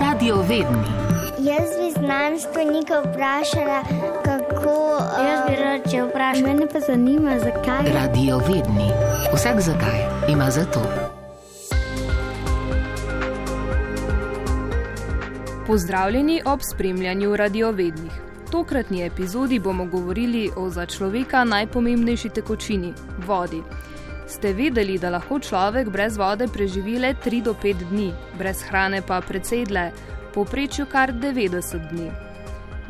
Radio Vedni. Jaz bi znanstvenika vprašala, kako. Uh, Jaz bi rad če vprašal. Mene pa zanima, zakaj. Radio Vedni. Vsak zakaj ima za to. Pozdravljeni ob spremljanju radiovednih. Tokratni epizodi bomo govorili o za človeka najpomembnejši tekočini - vodi. Ste vedeli, da lahko človek brez vode preživi le 3 do 5 dni, brez hrane pa precej dlje, povprečju kar 90 dni.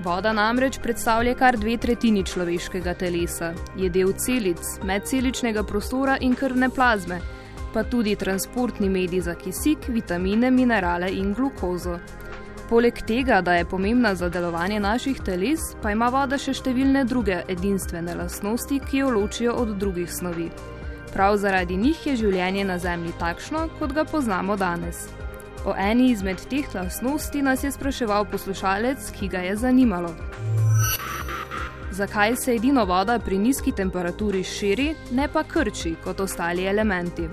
Voda namreč predstavlja kar dve tretjini človeškega telesa, je del celic, medceličnega prostora in krvne plazme, pa tudi transportni medij za kisik, vitamine, minerale in glukozo. Poleg tega, da je pomembna za delovanje naših teles, pa ima voda še številne druge edinstvene lastnosti, ki jo ločijo od drugih snovi. Prav zaradi njih je življenje na Zemlji takšno, kot ga poznamo danes. O eni izmed teh lastnosti nas je spraševal poslušalec, ki ga je zanimalo. Zakaj se edino voda pri nizki temperaturi širi, ne pa krči kot ostali elementi?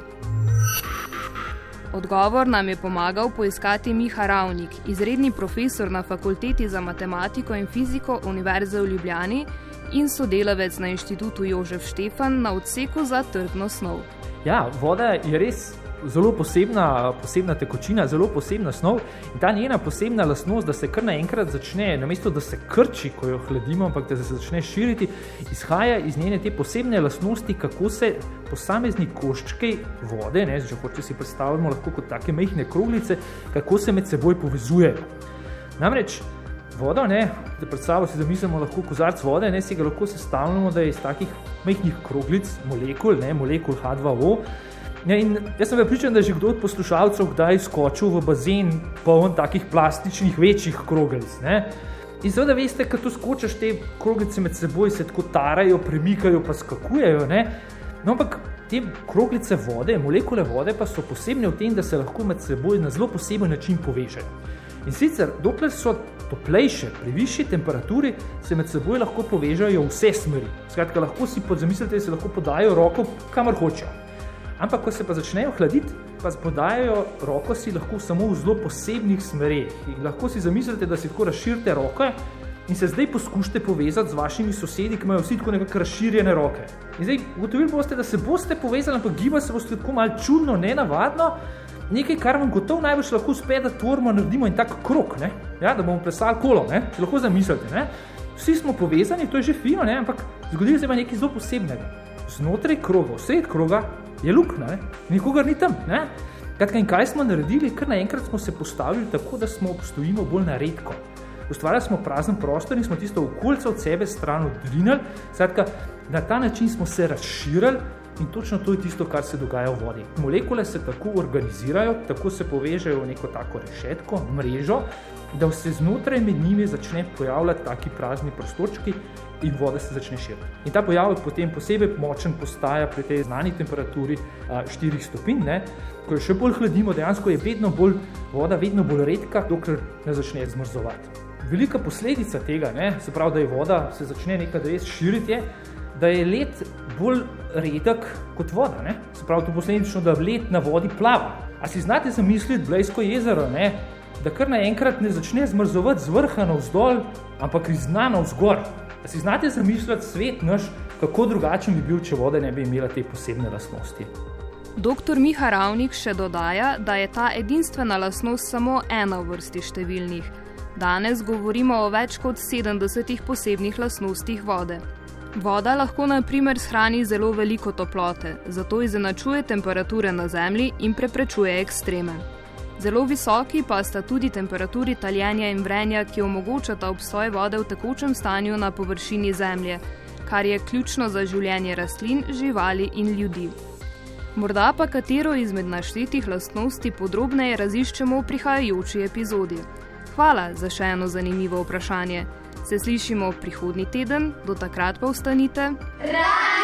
Odgovor nam je pomagal poiskati Miha Ravnik, izredni profesor na Fakulteti za matematiko in fiziko Univerze v Ljubljani in sodelavec na inštitutu Jožef Štefan na odseku za trdno snov. Ja, voda je res zelo posebna, posebna tekočina, zelo posebna snov. In ta njena posebna lastnost, da se kar naenkrat začne, namesto da se krči, ko jo hladimo, ampak da se začne širiti, izhaja iz njene te posebne lastnosti, kako se posamezni koščki vode, ne, če hočete si predstavljamo lahko kot take majhne kroglice, kako se med seboj povezujejo. Namreč voda, ne, da predstavljamo si, da mislimo lahko kozarc vode, ne, si ga lahko sestavljamo, da je iz takih majhnih kroglic, molekul, ne, molekul H2O. Ja, in jaz sem pripričan, da je že kdo od poslušalcev kdaj skočil v bazen poln takih plastičnih večjih kroglic. Ne. In seveda veste, ko tu skočiš, te kroglice med seboj se tako tarajo, premikajo, pa skakujejo. Ne. No, ampak te kroglice vode, molekule vode pa so posebne v tem, da se lahko med seboj na zelo poseben način povežejo. In sicer, dokler so toplejše, pri višji temperaturi, se med seboj lahko povežejo v vse smeri. Skratka, lahko si podzamislite, da se lahko podajo roko kamor hočejo. Ampak, ko se pa začnejo hladiti, pa podajajo roko si lahko samo v zelo posebnih smereh. In lahko si zamislite, da si tako razširite roke in se zdaj poskušate povezati z vašimi sosedi, ki imajo vsi tako nekako razširjene roke. In zdaj ugotovili boste, da se boste povezali, ampak gibati se boste tako malce čudno, nenavadno. Nekaj, kar vam gotovo najbolj lahko uspe, da tvorimo naredimo in tako krok, ne? ja, da bomo plesali kolo, ne? če lahko zamislite. Ne? Vsi smo povezani, to je že fino, ne? ampak zgodilo se je nekaj zelo posebnega. Znotraj kroga, sred kroga je luknja, nikogar ni tam. Kratka, in kaj smo naredili? Kar naenkrat smo se postavili tako, da smo obstojimo bolj na redko. Ustvarjali smo prazen prostor in smo tisto okolico od sebe stran odrinili. Skratka, na ta način smo se razširili in točno to je tisto, kar se dogaja v vodi. Molekule se tako organizirajo, tako se povežejo v neko tako rešetko, mrežo, da se znotraj med njimi začne pojavljati taki prazni prostorčki in voda se začne širiti. In ta pojav je potem posebej močen postaja pri tej znani temperaturi 4 stopinj, ne? ko jo še bolj hladimo, dejansko je vedno bolj, voda vedno bolj redka, dokler ne začne zmrzovati. Velika posledica tega, ne, se pravi, da je voda se začne nekaj res širiti, je, da je led bolj redek kot voda. Ne? Se pravi, to posledično, da led na vodi plava. A si znate zamisliti Blejsko jezero, ne? da kar naenkrat ne začne zmrzovati z vrha navzdol, ampak iz dna navzgor. A si znate zamisliti svet naš, kako drugačen bi bil, če voda ne bi imela te posebne lastnosti. Dr. Miha Ravnik še dodaja, da je ta edinstvena lastnost samo ena vrsti številnih. Danes govorimo o več kot 70 posebnih lastnostih vode. Voda lahko na primer shrani zelo veliko toplote, zato izenačuje temperature na Zemlji in preprečuje ekstreme. Zelo visoki pa sta tudi temperaturi taljenja in vrenja, ki omogočata obstoj vode v tekočem stanju na površini Zemlje, kar je ključno za življenje rastlin, živali in ljudi. Morda pa katero izmed naštetih lastnosti podrobneje raziščemo v prihajajoči epizodi. Hvala za še eno zanimivo vprašanje. Se slišimo prihodnji teden, do takrat pa ostanite. Radio!